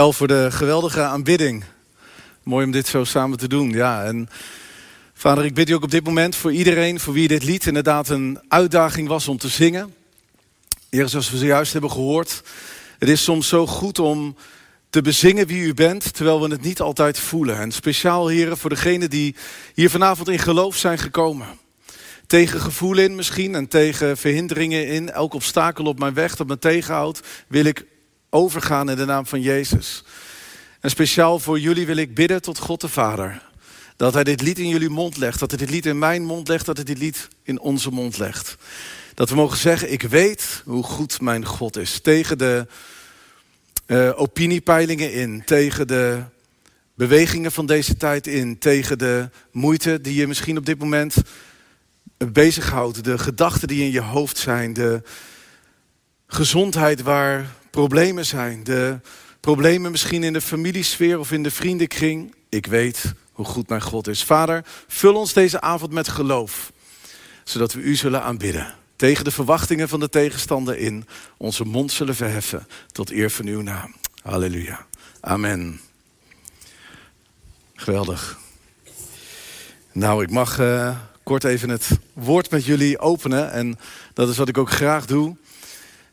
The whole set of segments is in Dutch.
El voor de geweldige aanbidding. Mooi om dit zo samen te doen. Ja, en vader, ik bid u ook op dit moment voor iedereen voor wie dit lied inderdaad een uitdaging was om te zingen. Heer, zoals we zojuist hebben gehoord, het is soms zo goed om te bezingen wie u bent, terwijl we het niet altijd voelen. En speciaal, heren, voor degenen die hier vanavond in geloof zijn gekomen. Tegen gevoel in misschien en tegen verhinderingen in. Elk obstakel op mijn weg dat me tegenhoudt, wil ik overgaan in de naam van Jezus. En speciaal voor jullie wil ik bidden tot God de Vader. Dat hij dit lied in jullie mond legt. Dat hij dit lied in mijn mond legt. Dat hij dit lied in onze mond legt. Dat we mogen zeggen, ik weet hoe goed mijn God is. Tegen de uh, opiniepeilingen in. Tegen de bewegingen van deze tijd in. Tegen de moeite die je misschien op dit moment bezighoudt. De gedachten die in je hoofd zijn. De gezondheid waar problemen zijn. De problemen misschien in de familiesfeer of in de vriendenkring. Ik weet hoe goed mijn God is. Vader, vul ons deze avond met geloof. Zodat we u zullen aanbidden. Tegen de verwachtingen van de tegenstander in. Onze mond zullen verheffen tot eer van uw naam. Halleluja. Amen. Geweldig. Nou, ik mag uh, kort even het woord met jullie openen. En dat is wat ik ook graag doe.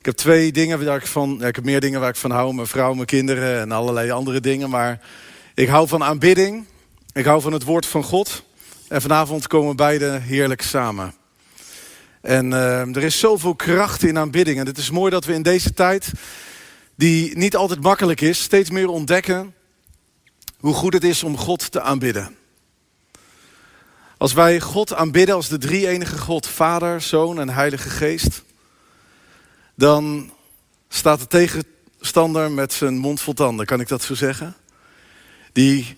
Ik heb twee dingen waar ik van. Ik heb meer dingen waar ik van hou. Mijn vrouw, mijn kinderen en allerlei andere dingen. Maar ik hou van aanbidding. Ik hou van het woord van God. En vanavond komen beide heerlijk samen. En uh, er is zoveel kracht in aanbidding. En het is mooi dat we in deze tijd, die niet altijd makkelijk is, steeds meer ontdekken hoe goed het is om God te aanbidden. Als wij God aanbidden als de drie-enige God, Vader, Zoon en Heilige Geest, dan staat de tegenstander met zijn mond vol tanden, kan ik dat zo zeggen? Die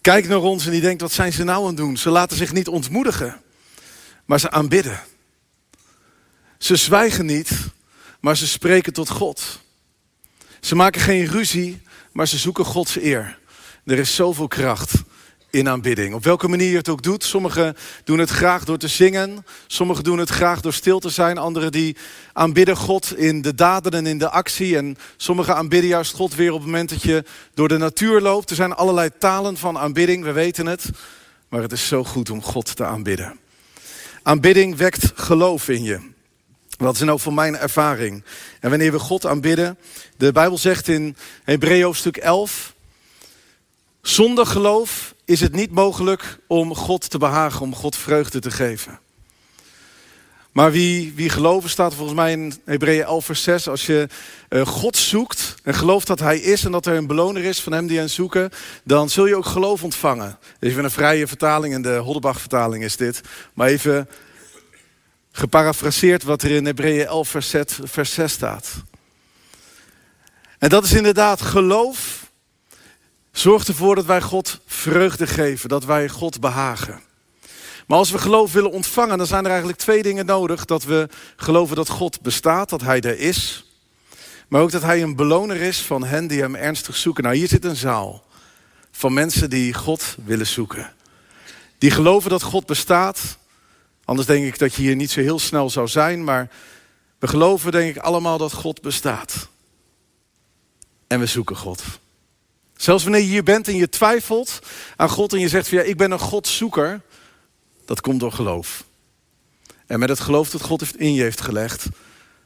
kijkt naar ons en die denkt, wat zijn ze nou aan het doen? Ze laten zich niet ontmoedigen, maar ze aanbidden. Ze zwijgen niet, maar ze spreken tot God. Ze maken geen ruzie, maar ze zoeken Gods eer. Er is zoveel kracht in aanbidding. Op welke manier je het ook doet. Sommigen doen het graag door te zingen. Sommigen doen het graag door stil te zijn. Anderen die aanbidden God in de daden en in de actie. En sommigen aanbidden juist God weer op het moment dat je door de natuur loopt. Er zijn allerlei talen van aanbidding, we weten het. Maar het is zo goed om God te aanbidden. Aanbidding wekt geloof in je. Wat is nou voor mijn ervaring? En wanneer we God aanbidden, de Bijbel zegt in Hebreeën stuk 11, zonder geloof is het niet mogelijk om God te behagen, om God vreugde te geven. Maar wie, wie geloven staat volgens mij in Hebreeën 11 vers 6. Als je uh, God zoekt en gelooft dat hij is en dat er een beloner is van hem die hen zoeken. Dan zul je ook geloof ontvangen. Even een vrije vertaling, in de Hoddebach vertaling is dit. Maar even geparafraseerd wat er in Hebreeën 11 vers 6, vers 6 staat. En dat is inderdaad geloof Zorg ervoor dat wij God vreugde geven, dat wij God behagen. Maar als we geloof willen ontvangen, dan zijn er eigenlijk twee dingen nodig. Dat we geloven dat God bestaat, dat Hij er is. Maar ook dat Hij een beloner is van hen die Hem ernstig zoeken. Nou, hier zit een zaal van mensen die God willen zoeken. Die geloven dat God bestaat. Anders denk ik dat je hier niet zo heel snel zou zijn. Maar we geloven denk ik allemaal dat God bestaat. En we zoeken God. Zelfs wanneer je hier bent en je twijfelt aan God en je zegt van ja, ik ben een Godzoeker, dat komt door geloof. En met het geloof dat God in je heeft gelegd,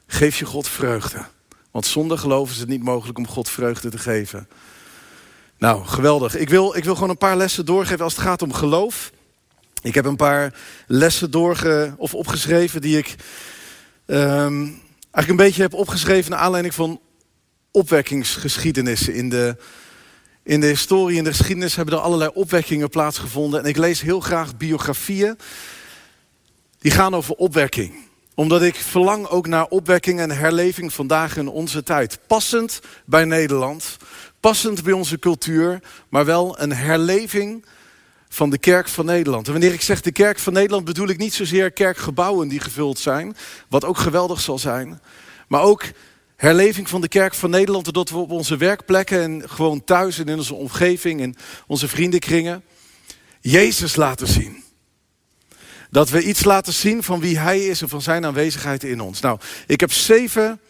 geef je God vreugde. Want zonder geloof is het niet mogelijk om God vreugde te geven. Nou, geweldig. Ik wil, ik wil gewoon een paar lessen doorgeven als het gaat om geloof. Ik heb een paar lessen doorge, of opgeschreven die ik um, eigenlijk een beetje heb opgeschreven naar aanleiding van opwekkingsgeschiedenissen in de in de historie en de geschiedenis hebben er allerlei opwekkingen plaatsgevonden. En ik lees heel graag biografieën die gaan over opwekking. Omdat ik verlang ook naar opwekking en herleving vandaag in onze tijd. Passend bij Nederland, passend bij onze cultuur, maar wel een herleving van de kerk van Nederland. En wanneer ik zeg de kerk van Nederland bedoel ik niet zozeer kerkgebouwen die gevuld zijn, wat ook geweldig zal zijn, maar ook herleving van de kerk van Nederland, dat we op onze werkplekken en gewoon thuis en in onze omgeving en onze vriendenkringen Jezus laten zien. Dat we iets laten zien van wie Hij is en van Zijn aanwezigheid in ons. Nou, ik heb zeven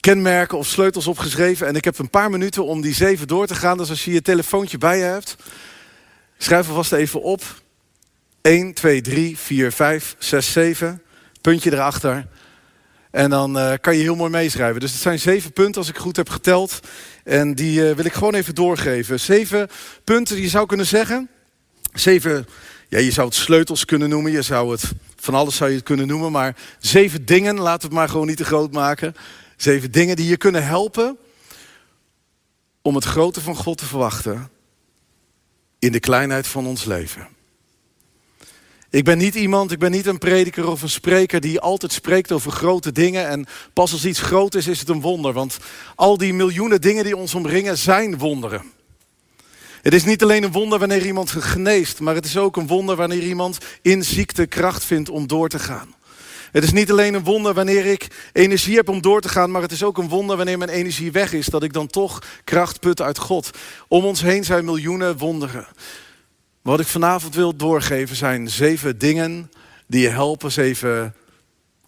kenmerken of sleutels opgeschreven. En ik heb een paar minuten om die zeven door te gaan. Dus als je je telefoontje bij je hebt, schrijf alvast even op. 1, 2, 3, 4, 5, 6, 7. Puntje erachter. En dan uh, kan je heel mooi meeschrijven. Dus het zijn zeven punten als ik goed heb geteld. En die uh, wil ik gewoon even doorgeven. Zeven punten, je zou kunnen zeggen. Zeven, ja, je zou het sleutels kunnen noemen. Je zou het, van alles zou je het kunnen noemen. Maar zeven dingen, laten we het maar gewoon niet te groot maken. Zeven dingen die je kunnen helpen om het grote van God te verwachten in de kleinheid van ons leven. Ik ben niet iemand, ik ben niet een prediker of een spreker die altijd spreekt over grote dingen. En pas als iets groot is, is het een wonder. Want al die miljoenen dingen die ons omringen zijn wonderen. Het is niet alleen een wonder wanneer iemand geneest, maar het is ook een wonder wanneer iemand in ziekte kracht vindt om door te gaan. Het is niet alleen een wonder wanneer ik energie heb om door te gaan, maar het is ook een wonder wanneer mijn energie weg is, dat ik dan toch kracht put uit God. Om ons heen zijn miljoenen wonderen. Wat ik vanavond wil doorgeven zijn zeven dingen die je helpen, zeven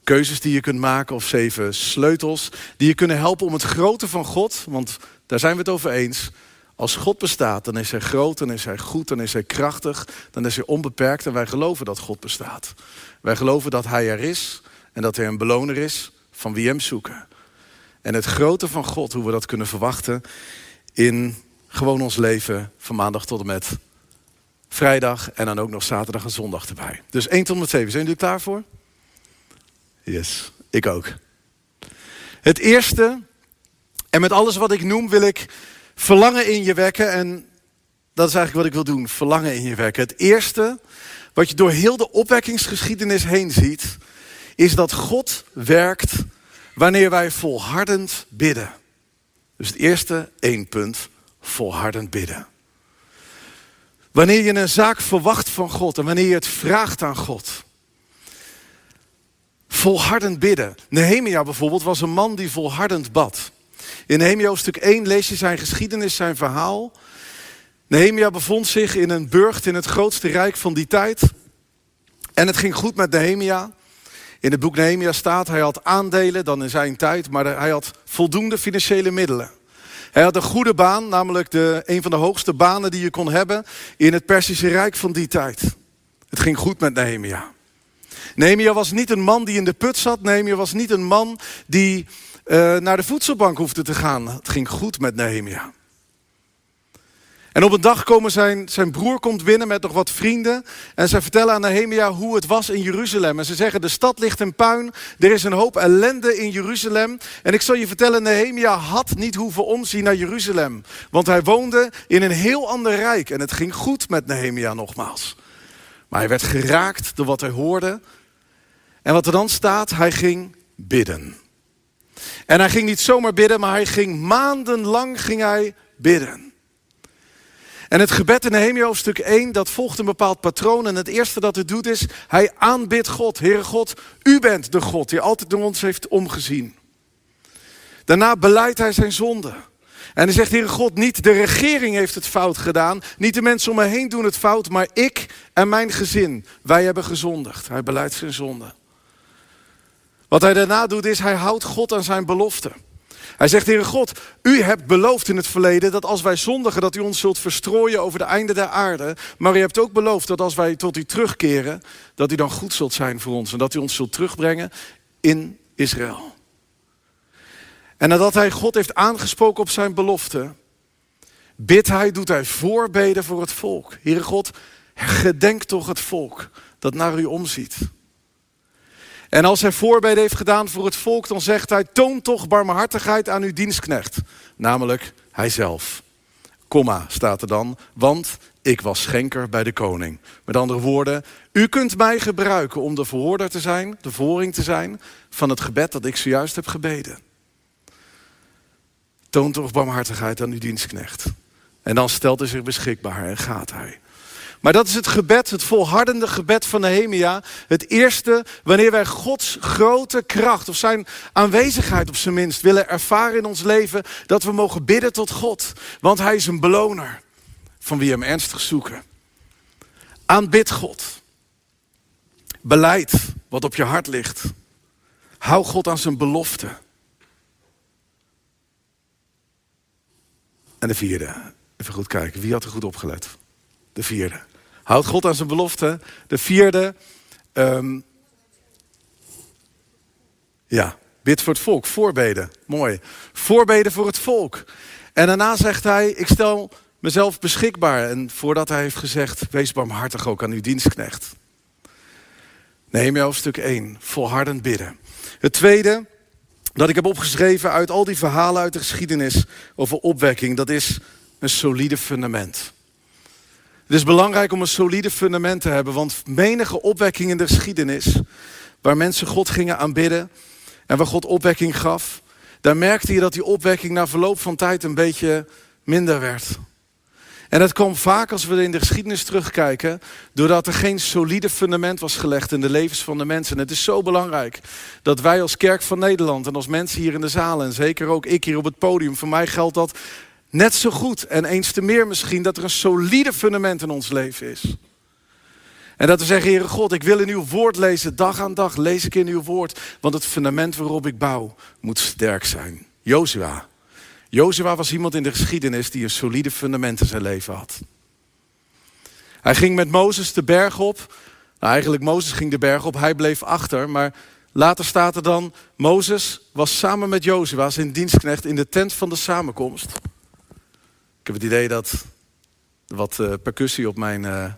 keuzes die je kunt maken of zeven sleutels die je kunnen helpen om het grote van God, want daar zijn we het over eens. Als God bestaat, dan is hij groot, dan is hij goed, dan is hij krachtig, dan is hij onbeperkt en wij geloven dat God bestaat. Wij geloven dat hij er is en dat hij een beloner is van wie hem zoeken. En het grote van God, hoe we dat kunnen verwachten in gewoon ons leven van maandag tot en met vrijdag en dan ook nog zaterdag en zondag erbij. Dus 1 tot en met 7. Zijn jullie klaar voor? Yes, ik ook. Het eerste, en met alles wat ik noem wil ik verlangen in je wekken. En dat is eigenlijk wat ik wil doen, verlangen in je wekken. Het eerste, wat je door heel de opwekkingsgeschiedenis heen ziet, is dat God werkt wanneer wij volhardend bidden. Dus het eerste, één punt, volhardend bidden. Wanneer je een zaak verwacht van God en wanneer je het vraagt aan God. Volhardend bidden. Nehemia bijvoorbeeld was een man die volhardend bad. In Nehemia hoofdstuk 1 lees je zijn geschiedenis, zijn verhaal. Nehemia bevond zich in een burcht in het grootste rijk van die tijd. En het ging goed met Nehemia. In het boek Nehemia staat, hij had aandelen dan in zijn tijd, maar hij had voldoende financiële middelen. Hij had een goede baan, namelijk de, een van de hoogste banen die je kon hebben in het Persische Rijk van die tijd. Het ging goed met Nehemia. Nehemia was niet een man die in de put zat. Nehemia was niet een man die uh, naar de voedselbank hoefde te gaan. Het ging goed met Nehemia. En op een dag komen zijn, zijn broer komt binnen met nog wat vrienden. En ze vertellen aan Nehemia hoe het was in Jeruzalem. En ze zeggen, de stad ligt in puin. Er is een hoop ellende in Jeruzalem. En ik zal je vertellen, Nehemia had niet hoeven omzien naar Jeruzalem. Want hij woonde in een heel ander rijk. En het ging goed met Nehemia nogmaals. Maar hij werd geraakt door wat hij hoorde. En wat er dan staat, hij ging bidden. En hij ging niet zomaar bidden, maar hij ging maandenlang ging hij bidden. En het gebed in Nehemia hoofdstuk 1, dat volgt een bepaald patroon. En het eerste dat het doet is, hij aanbidt God. Heere God, u bent de God die altijd door ons heeft omgezien. Daarna beleidt hij zijn zonde. En hij zegt, Heere God, niet de regering heeft het fout gedaan. Niet de mensen om me heen doen het fout, maar ik en mijn gezin. Wij hebben gezondigd. Hij beleidt zijn zonde. Wat hij daarna doet is, hij houdt God aan zijn belofte. Hij zegt, Heere God, u hebt beloofd in het verleden dat als wij zondigen, dat u ons zult verstrooien over de einde der aarde. Maar u hebt ook beloofd dat als wij tot u terugkeren, dat u dan goed zult zijn voor ons. En dat u ons zult terugbrengen in Israël. En nadat hij God heeft aangesproken op zijn belofte, bidt hij, doet hij voorbeden voor het volk. Heere God, gedenk toch het volk dat naar u omziet. En als hij voorbeden heeft gedaan voor het volk, dan zegt hij: Toon toch barmhartigheid aan uw dienstknecht. Namelijk hijzelf. Komma staat er dan, want ik was schenker bij de koning. Met andere woorden, u kunt mij gebruiken om de verhoorder te zijn, de verhoring te zijn van het gebed dat ik zojuist heb gebeden. Toon toch barmhartigheid aan uw dienstknecht. En dan stelt hij zich beschikbaar en gaat hij. Maar dat is het gebed, het volhardende gebed van Nehemia. Het eerste, wanneer wij Gods grote kracht of zijn aanwezigheid op zijn minst willen ervaren in ons leven, dat we mogen bidden tot God. Want Hij is een beloner van wie Hem ernstig zoeken. Aanbid God. Beleid wat op je hart ligt. Hou God aan zijn belofte. En de vierde. Even goed kijken. Wie had er goed opgelet? De vierde. Houdt God aan zijn belofte. De vierde. ehm, ja, bid voor het volk. Voorbeden. Mooi. Voorbeden voor het volk. En daarna zegt hij: Ik stel mezelf beschikbaar. En voordat hij heeft gezegd: Wees barmhartig ook aan uw dienstknecht. Nehemia hoofdstuk 1. Volhardend bidden. Het tweede dat ik heb opgeschreven uit al die verhalen uit de geschiedenis over opwekking, dat is een solide fundament. Het is belangrijk om een solide fundament te hebben, want menige opwekking in de geschiedenis, waar mensen God gingen aanbidden en waar God opwekking gaf, daar merkte je dat die opwekking na verloop van tijd een beetje minder werd. En dat kwam vaak als we in de geschiedenis terugkijken, doordat er geen solide fundament was gelegd in de levens van de mensen. En het is zo belangrijk dat wij als Kerk van Nederland en als mensen hier in de zaal, en zeker ook ik hier op het podium, voor mij geldt dat net zo goed en eens te meer misschien, dat er een solide fundament in ons leven is. En dat we zeggen, Heere God, ik wil in uw woord lezen, dag aan dag lees ik in uw woord, want het fundament waarop ik bouw moet sterk zijn. Jozua. Jozua was iemand in de geschiedenis die een solide fundament in zijn leven had. Hij ging met Mozes de berg op. Nou, eigenlijk Mozes ging de berg op, hij bleef achter. Maar later staat er dan, Mozes was samen met Jozua, zijn dienstknecht, in de tent van de samenkomst. Ik heb het idee dat wat uh, percussie op mijn... Uh,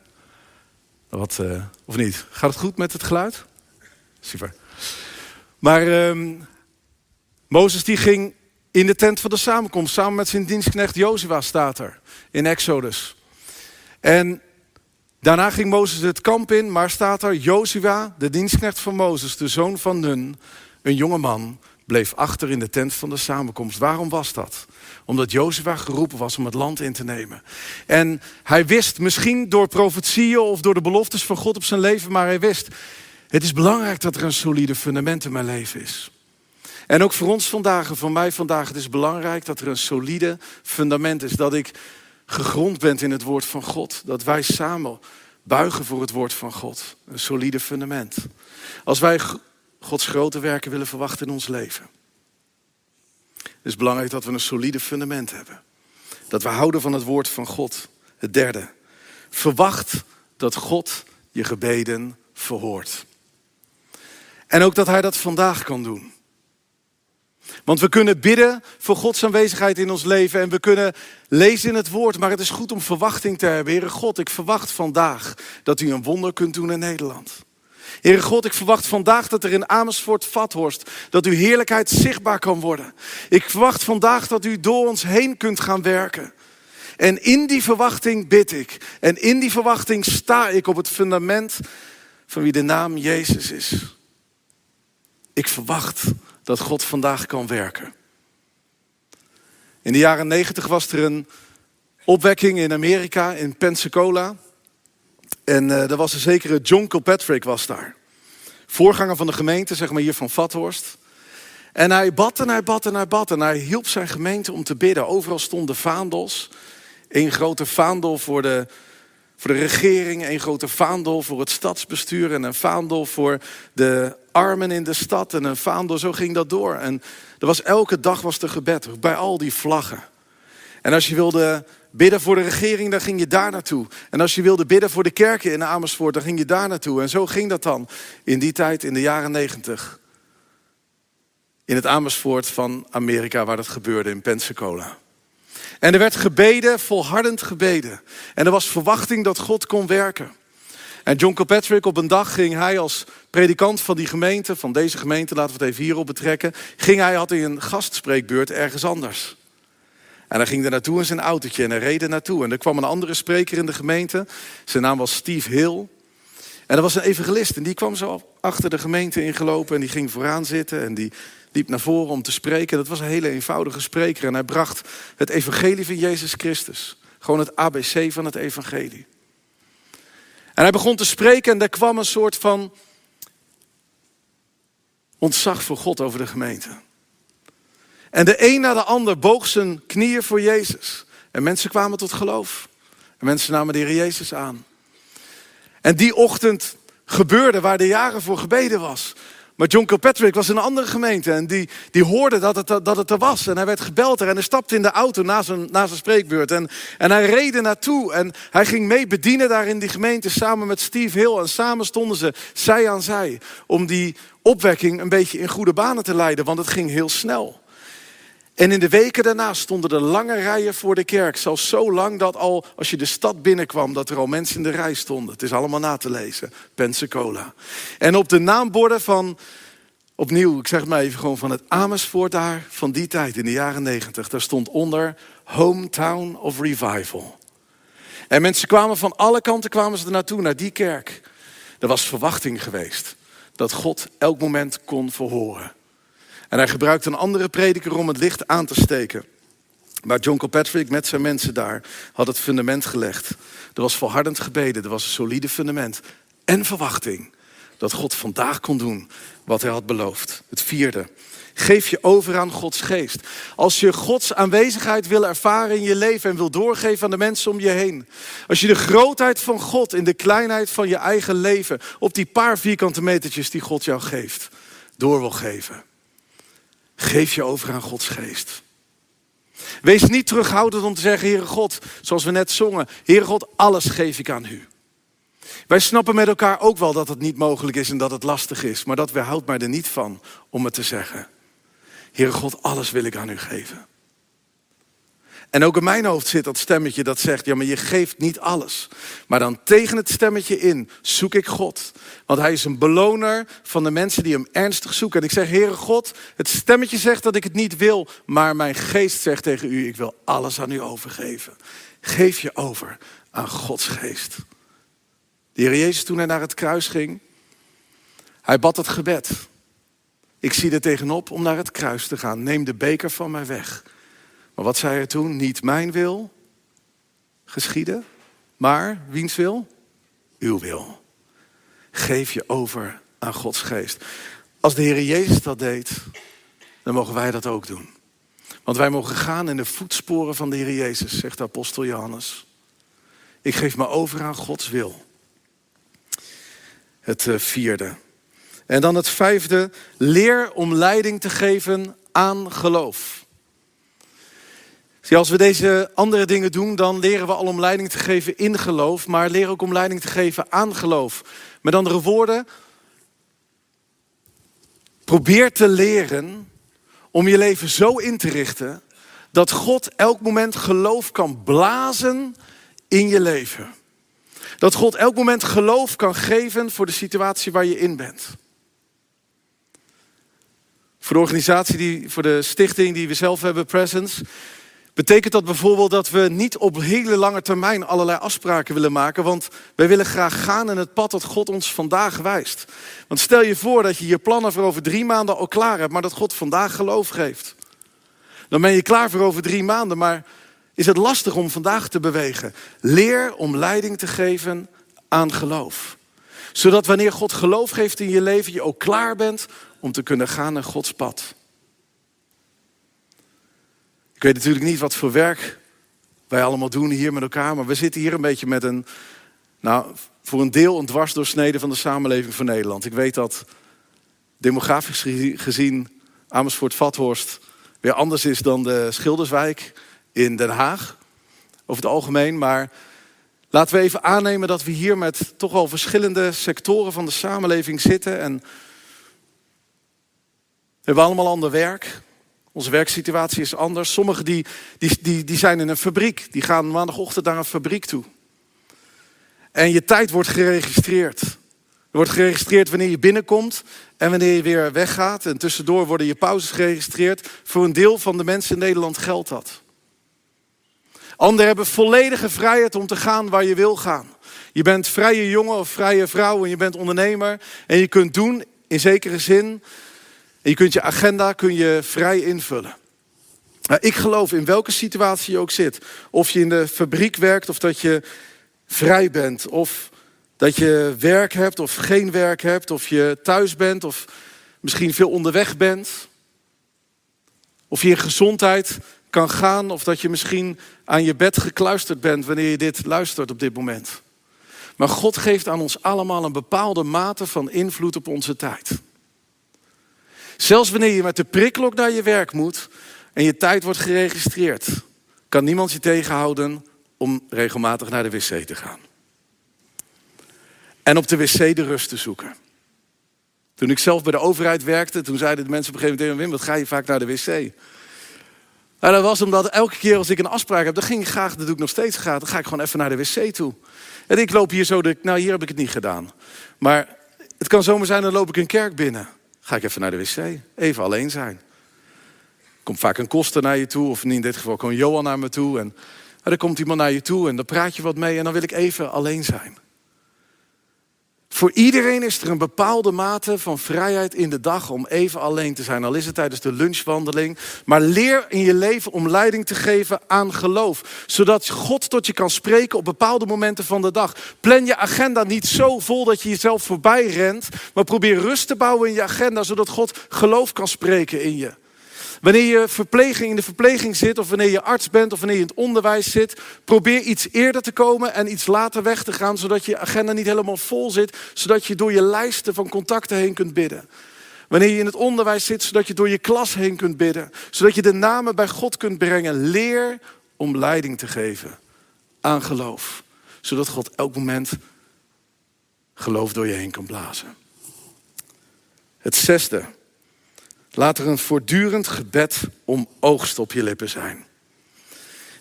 wat, uh, of niet? Gaat het goed met het geluid? Super. Maar um, Mozes die ging in de tent van de samenkomst, samen met zijn dienstknecht Jozua staat er in Exodus. En daarna ging Mozes het kamp in, maar staat er Jozua, de dienstknecht van Mozes, de zoon van Nun, een jonge man, bleef achter in de tent van de samenkomst. Waarom was dat? Omdat Jozua geroepen was om het land in te nemen. En hij wist, misschien door profetieën of door de beloftes van God op zijn leven, maar hij wist, het is belangrijk dat er een solide fundament in mijn leven is. En ook voor ons vandaag en voor mij vandaag, het is belangrijk dat er een solide fundament is. Dat ik gegrond ben in het woord van God. Dat wij samen buigen voor het woord van God. Een solide fundament. Als wij Gods grote werken willen verwachten in ons leven. Het is belangrijk dat we een solide fundament hebben. Dat we houden van het woord van God. Het derde. Verwacht dat God je gebeden verhoort. En ook dat Hij dat vandaag kan doen. Want we kunnen bidden voor Gods aanwezigheid in ons leven en we kunnen lezen in het woord, maar het is goed om verwachting te hebben. Heere God, ik verwacht vandaag dat u een wonder kunt doen in Nederland. Heere God, ik verwacht vandaag dat er in Amersfoort Vathorst, dat uw heerlijkheid zichtbaar kan worden. Ik verwacht vandaag dat u door ons heen kunt gaan werken. En in die verwachting bid ik. En in die verwachting sta ik op het fundament van wie de naam Jezus is. Ik verwacht dat God vandaag kan werken. In de jaren negentig was er een opwekking in Amerika, in Pensacola. En uh, er was een zekere John Kilpatrick was daar. Voorganger van de gemeente, zeg maar hier van Vathorst. En hij bad en hij bad en hij bad. En hij hielp zijn gemeente om te bidden. Overal stonden vaandels. Eén grote vaandel voor de voor de regering, een grote vaandel voor het stadsbestuur en een vaandel voor de armen in de stad en een vaandel. Zo ging dat door. En er was, elke dag was er gebed bij al die vlaggen. En als je wilde bidden voor de regering, dan ging je daar naartoe. En als je wilde bidden voor de kerken in Amersfoort, dan ging je daar naartoe. En zo ging dat dan in die tijd, in de jaren negentig. In het Amersfoort van Amerika, waar dat gebeurde, in Pensacola. En er werd gebeden, volhardend gebeden. En er was verwachting dat God kon werken. En John Kilpatrick, op een dag ging hij als predikant van die gemeente, van deze gemeente, laten we het even hierop betrekken, ging hij, had hij een gastspreekbeurt ergens anders. En hij ging er naartoe in zijn autootje en hij reed er naartoe. En er kwam een andere spreker in de gemeente. Zijn naam was Steve Hill. En er was een evangelist en die kwam zo achter de gemeente ingelopen en die ging vooraan zitten en die liep naar voren om te spreken. Dat was een hele eenvoudige spreker en hij bracht het evangelie van Jezus Christus. Gewoon het ABC van het evangelie. En hij begon te spreken en er kwam een soort van ontzag voor God over de gemeente. En de een na de ander boog zijn knieën voor Jezus. En mensen kwamen tot geloof. En mensen namen de Heer Jezus aan. En die ochtend gebeurde waar de jaren voor gebeden was. Maar John Kilpatrick was in een andere gemeente en die, die hoorde dat het, dat het er was. En hij werd gebeld er en hij stapte in de auto na zijn, na zijn spreekbeurt. En, en hij reed naartoe en hij ging mee bedienen daar in die gemeente samen met Steve Hill. En samen stonden ze zij aan zij om die opwekking een beetje in goede banen te leiden, want het ging heel snel. En in de weken daarna stonden er lange rijen voor de kerk. Zelfs zo lang dat al als je de stad binnenkwam, dat er al mensen in de rij stonden. Het is allemaal na te lezen. Pensacola. En op de naamborden van, opnieuw, ik zeg het maar even gewoon van het Amersfoort daar, van die tijd in de jaren negentig, daar stond onder Hometown of Revival. En mensen kwamen van alle kanten kwamen ze er naartoe, naar die kerk. Er was verwachting geweest dat God elk moment kon verhoren. En hij gebruikte een andere prediker om het licht aan te steken. Maar John Kilpatrick met zijn mensen daar had het fundament gelegd. Er was volhardend gebeden, er was een solide fundament en verwachting dat God vandaag kon doen wat hij had beloofd. Het vierde, geef je over aan Gods geest. Als je Gods aanwezigheid wil ervaren in je leven en wil doorgeven aan de mensen om je heen. Als je de grootheid van God in de kleinheid van je eigen leven op die paar vierkante metertjes die God jou geeft, door wil geven. Geef je over aan Gods geest. Wees niet terughoudend om te zeggen, Heere God, zoals we net zongen, Heere God, alles geef ik aan u. Wij snappen met elkaar ook wel dat het niet mogelijk is en dat het lastig is, maar dat weerhoudt mij er niet van om het te zeggen. Heere God, alles wil ik aan u geven. En ook in mijn hoofd zit dat stemmetje dat zegt: Ja, maar je geeft niet alles. Maar dan tegen het stemmetje in zoek ik God. Want Hij is een beloner van de mensen die Hem ernstig zoeken. En ik zeg: Heere God, het stemmetje zegt dat ik het niet wil. Maar mijn geest zegt tegen u: Ik wil alles aan u overgeven. Geef je over aan Gods geest. De Heer Jezus, toen hij naar het kruis ging, hij bad het gebed. Ik zie er tegenop om naar het kruis te gaan. Neem de beker van mij weg. Maar wat zei hij toen? Niet mijn wil geschieden, maar wiens wil? Uw wil. Geef je over aan Gods geest. Als de Heer Jezus dat deed, dan mogen wij dat ook doen. Want wij mogen gaan in de voetsporen van de Heer Jezus, zegt de apostel Johannes. Ik geef me over aan Gods wil. Het eh, vierde. En dan het vijfde, leer om leiding te geven aan geloof. Zie, als we deze andere dingen doen, dan leren we al om leiding te geven in geloof, maar leren ook om leiding te geven aan geloof. Met andere woorden, probeer te leren om je leven zo in te richten dat God elk moment geloof kan blazen in je leven. Dat God elk moment geloof kan geven voor de situatie waar je in bent. Voor de organisatie, die, voor de stichting die we zelf hebben, Presence, Betekent dat bijvoorbeeld dat we niet op hele lange termijn allerlei afspraken willen maken, want wij willen graag gaan in het pad dat God ons vandaag wijst. Want stel je voor dat je je plannen voor over drie maanden al klaar hebt, maar dat God vandaag geloof geeft. Dan ben je klaar voor over drie maanden, maar is het lastig om vandaag te bewegen. Leer om leiding te geven aan geloof. Zodat wanneer God geloof geeft in je leven, je ook klaar bent om te kunnen gaan naar Gods pad. Ik weet natuurlijk niet wat voor werk wij allemaal doen hier met elkaar, maar we zitten hier een beetje met een, nou, voor een deel een dwarsdoorsnede van de samenleving van Nederland. Ik weet dat demografisch gezien Amersfoort-Vathorst weer anders is dan de Schilderswijk in Den Haag, over het algemeen. Maar laten we even aannemen dat we hier met toch wel verschillende sectoren van de samenleving zitten. En we hebben allemaal ander werk. Onze werksituatie is anders. Sommigen die, die, die, die zijn in een fabriek. Die gaan maandagochtend naar een fabriek toe. En je tijd wordt geregistreerd. Er wordt geregistreerd wanneer je binnenkomt en wanneer je weer weggaat. En tussendoor worden je pauzes geregistreerd. Voor een deel van de mensen in Nederland geldt dat. Anderen hebben volledige vrijheid om te gaan waar je wil gaan. Je bent vrije jongen of vrije vrouw en je bent ondernemer. En je kunt doen, in zekere zin, en je kunt je agenda kun je vrij invullen. ik geloof in welke situatie je ook zit. Of je in de fabriek werkt of dat je vrij bent. Of dat je werk hebt of geen werk hebt. Of je thuis bent of misschien veel onderweg bent. Of je in gezondheid kan gaan. Of dat je misschien aan je bed gekluisterd bent wanneer je dit luistert op dit moment. Maar God geeft aan ons allemaal een bepaalde mate van invloed op onze tijd. Zelfs wanneer je met de prikklok naar je werk moet en je tijd wordt geregistreerd, kan niemand je tegenhouden om regelmatig naar de wc te gaan. En op de wc de rust te zoeken. Toen ik zelf bij de overheid werkte, toen zeiden de mensen op een gegeven moment Wim, wat ga je vaak naar de wc? Nou, dat was omdat elke keer als ik een afspraak heb, dan ging ik graag, dat doe ik nog steeds graag, dan ga ik gewoon even naar de wc toe. En ik loop hier zo, nou hier heb ik het niet gedaan. Maar het kan zomaar zijn, dan loop ik een kerk binnen. Ga ik even naar de wc, even alleen zijn. Komt vaak een koster naar je toe, of in dit geval komt Johan naar me toe. En, en dan komt iemand naar je toe en dan praat je wat mee en dan wil ik even alleen zijn. Voor iedereen is er een bepaalde mate van vrijheid in de dag om even alleen te zijn. Al is het tijdens de lunchwandeling. Maar leer in je leven om leiding te geven aan geloof. Zodat God tot je kan spreken op bepaalde momenten van de dag. Plan je agenda niet zo vol dat je jezelf voorbij rent. Maar probeer rust te bouwen in je agenda. Zodat God geloof kan spreken in je. Wanneer je verpleging in de verpleging zit, of wanneer je arts bent, of wanneer je in het onderwijs zit, probeer iets eerder te komen en iets later weg te gaan, zodat je agenda niet helemaal vol zit, zodat je door je lijsten van contacten heen kunt bidden. Wanneer je in het onderwijs zit, zodat je door je klas heen kunt bidden, zodat je de namen bij God kunt brengen. Leer om leiding te geven aan geloof, zodat God elk moment geloof door je heen kan blazen. Het zesde, Laat er een voortdurend gebed om oogst op je lippen zijn.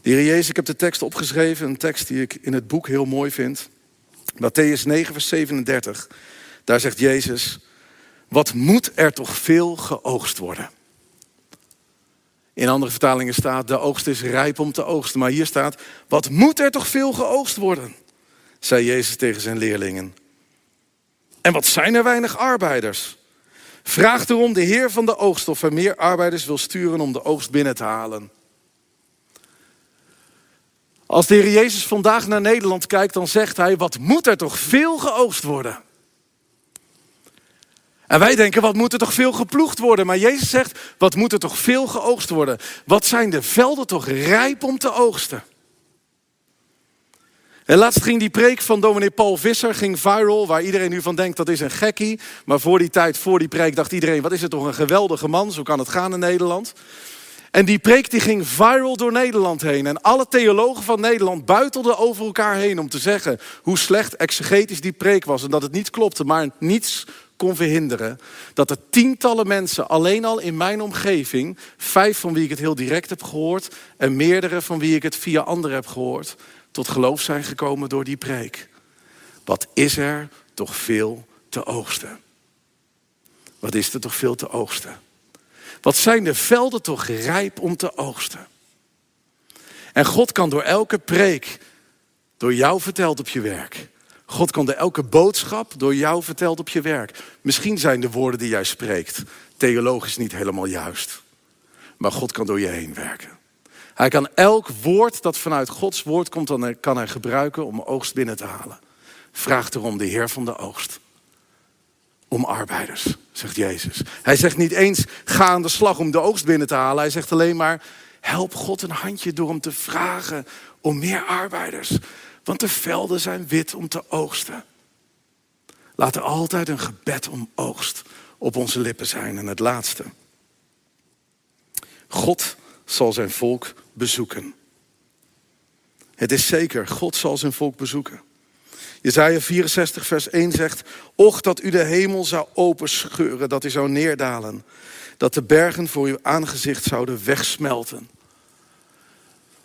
De Jezus, ik heb de tekst opgeschreven, een tekst die ik in het boek heel mooi vind. Matthäus 9, vers 37. Daar zegt Jezus, wat moet er toch veel geoogst worden? In andere vertalingen staat, de oogst is rijp om te oogsten. Maar hier staat, wat moet er toch veel geoogst worden? Zei Jezus tegen zijn leerlingen. En wat zijn er weinig arbeiders? Vraag erom de Heer van de oogst of er meer arbeiders wil sturen om de oogst binnen te halen. Als de Heer Jezus vandaag naar Nederland kijkt, dan zegt hij: Wat moet er toch veel geoogst worden? En wij denken: Wat moet er toch veel geploegd worden? Maar Jezus zegt: Wat moet er toch veel geoogst worden? Wat zijn de velden toch rijp om te oogsten? En laatst ging die preek van dominee Paul Visser ging viral, waar iedereen nu van denkt dat is een gekkie. Maar voor die tijd, voor die preek, dacht iedereen, wat is het toch een geweldige man, zo kan het gaan in Nederland. En die preek die ging viral door Nederland heen. En alle theologen van Nederland buitelden over elkaar heen om te zeggen hoe slecht exegetisch die preek was. En dat het niet klopte, maar niets kon verhinderen. Dat er tientallen mensen, alleen al in mijn omgeving, vijf van wie ik het heel direct heb gehoord en meerdere van wie ik het via anderen heb gehoord, tot geloof zijn gekomen door die preek. Wat is er toch veel te oogsten? Wat is er toch veel te oogsten? Wat zijn de velden toch rijp om te oogsten? En God kan door elke preek, door jou verteld op je werk. God kan door elke boodschap, door jou verteld op je werk. Misschien zijn de woorden die jij spreekt theologisch niet helemaal juist. Maar God kan door je heen werken. Hij kan elk woord dat vanuit Gods woord komt, dan kan hij gebruiken om oogst binnen te halen. Vraagt erom de Heer van de oogst. Om arbeiders, zegt Jezus. Hij zegt niet eens, ga aan de slag om de oogst binnen te halen. Hij zegt alleen maar, help God een handje door hem te vragen om meer arbeiders. Want de velden zijn wit om te oogsten. Laat er altijd een gebed om oogst op onze lippen zijn. En het laatste. God zal zijn volk bezoeken. Het is zeker, God zal zijn volk bezoeken. Jezaja 64 vers 1 zegt, Och dat u de hemel zou openscheuren, dat u zou neerdalen. Dat de bergen voor uw aangezicht zouden wegsmelten.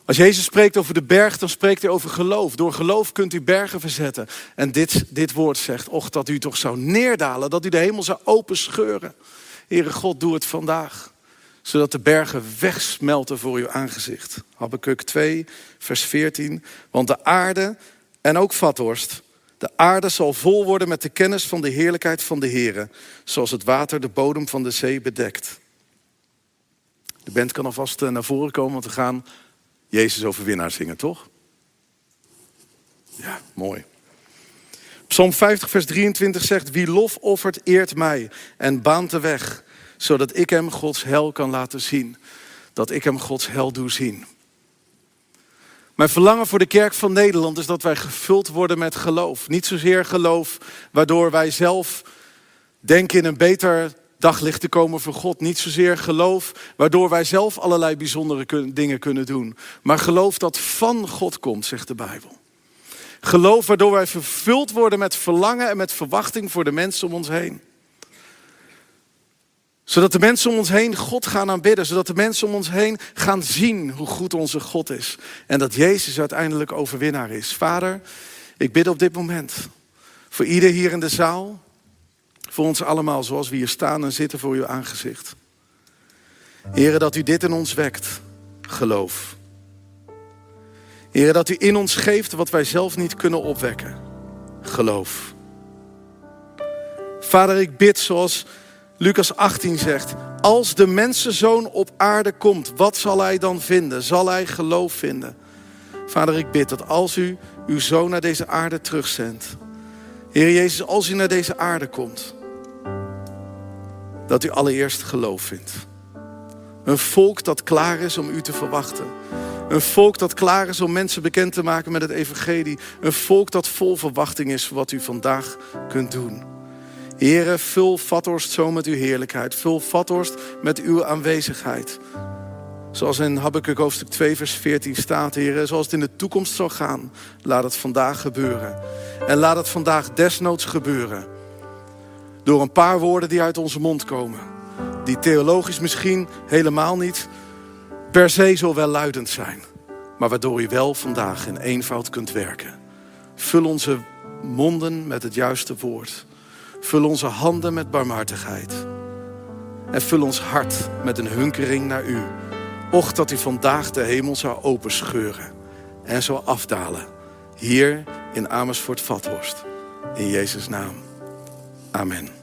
Als Jezus spreekt over de berg, dan spreekt hij over geloof. Door geloof kunt u bergen verzetten. En dit, dit woord zegt, och dat u toch zou neerdalen, dat u de hemel zou openscheuren. Heere God, doe het vandaag zodat de bergen wegsmelten voor uw aangezicht. Habakkuk 2, vers 14. Want de aarde en ook vathorst, de aarde zal vol worden met de kennis van de heerlijkheid van de Heere, zoals het water de bodem van de zee bedekt. De band kan alvast eh, naar voren komen, want we gaan Jezus overwinnaar zingen, toch? Ja, mooi. Psalm 50, vers 23 zegt: Wie lof offert, eert mij en baant de weg zodat ik hem Gods hel kan laten zien. Dat ik hem Gods hel doe zien. Mijn verlangen voor de kerk van Nederland is dat wij gevuld worden met geloof. Niet zozeer geloof waardoor wij zelf denken in een beter daglicht te komen voor God. Niet zozeer geloof waardoor wij zelf allerlei bijzondere dingen kunnen doen. Maar geloof dat van God komt, zegt de Bijbel. Geloof waardoor wij vervuld worden met verlangen en met verwachting voor de mensen om ons heen. Zodat de mensen om ons heen God gaan aanbidden. Zodat de mensen om ons heen gaan zien hoe goed onze God is. En dat Jezus uiteindelijk overwinnaar is. Vader, ik bid op dit moment voor ieder hier in de zaal. Voor ons allemaal zoals we hier staan en zitten voor uw aangezicht. Heren, dat u dit in ons wekt. Geloof. Heren, dat u in ons geeft wat wij zelf niet kunnen opwekken. Geloof. Vader, ik bid zoals Lucas 18 zegt. Als de mensenzoon op aarde komt, wat zal hij dan vinden? Zal hij geloof vinden? Vader, ik bid dat als u uw zoon naar deze aarde terugzendt. Heer Jezus, als u naar deze aarde komt. Dat u allereerst geloof vindt. Een volk dat klaar is om u te verwachten. Een volk dat klaar is om mensen bekend te maken met het evangelie. Een volk dat vol verwachting is voor wat u vandaag kunt doen. Here, vul Vathorst zo met uw heerlijkheid. Vul Vathorst met uw aanwezigheid. Zoals in Habakkuk hoofdstuk 2 vers 14 staat, Heer, zoals het in de toekomst zal gaan, laat het vandaag gebeuren. En laat het vandaag desnoods gebeuren. Door een paar woorden die uit onze mond komen. Die theologisch misschien helemaal niet per se zo welluidend zijn. Maar waardoor u wel vandaag in eenvoud kunt werken. Vul onze monden met het juiste woord. Vul onze handen met barmhartigheid. En vul ons hart met een hunkering naar u. Och dat u vandaag de hemel zou openscheuren en zou afdalen. Hier in Amersfoort Vathorst. In Jezus' naam. Amen.